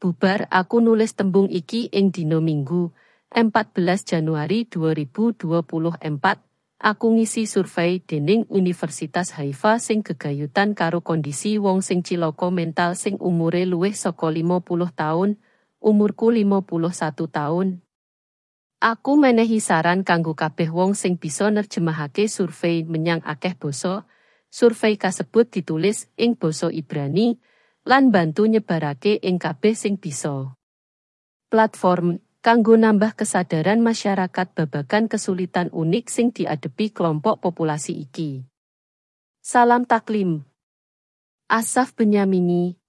Bubar aku nulis tembung iki ing dino Minggu, 14 Januari 2024. Aku ngisi survei dening Universitas Haifa sing gegayutan karo kondisi wong sing ciloko mental sing umure luwih saka 50 taun, umurku 51 taun. Aku menehi saran kanggo kabeh wong sing bisa nerjemahake survei menyang akeh basa. Survei kasebut ditulis ing basa Ibrani lan bantu nyebarake ing kabeh sing bisa. Platform kanggo nambah kesadaran masyarakat babagan kesulitan unik sing diadepi kelompok populasi iki. Salam taklim. Asaf Benyamini,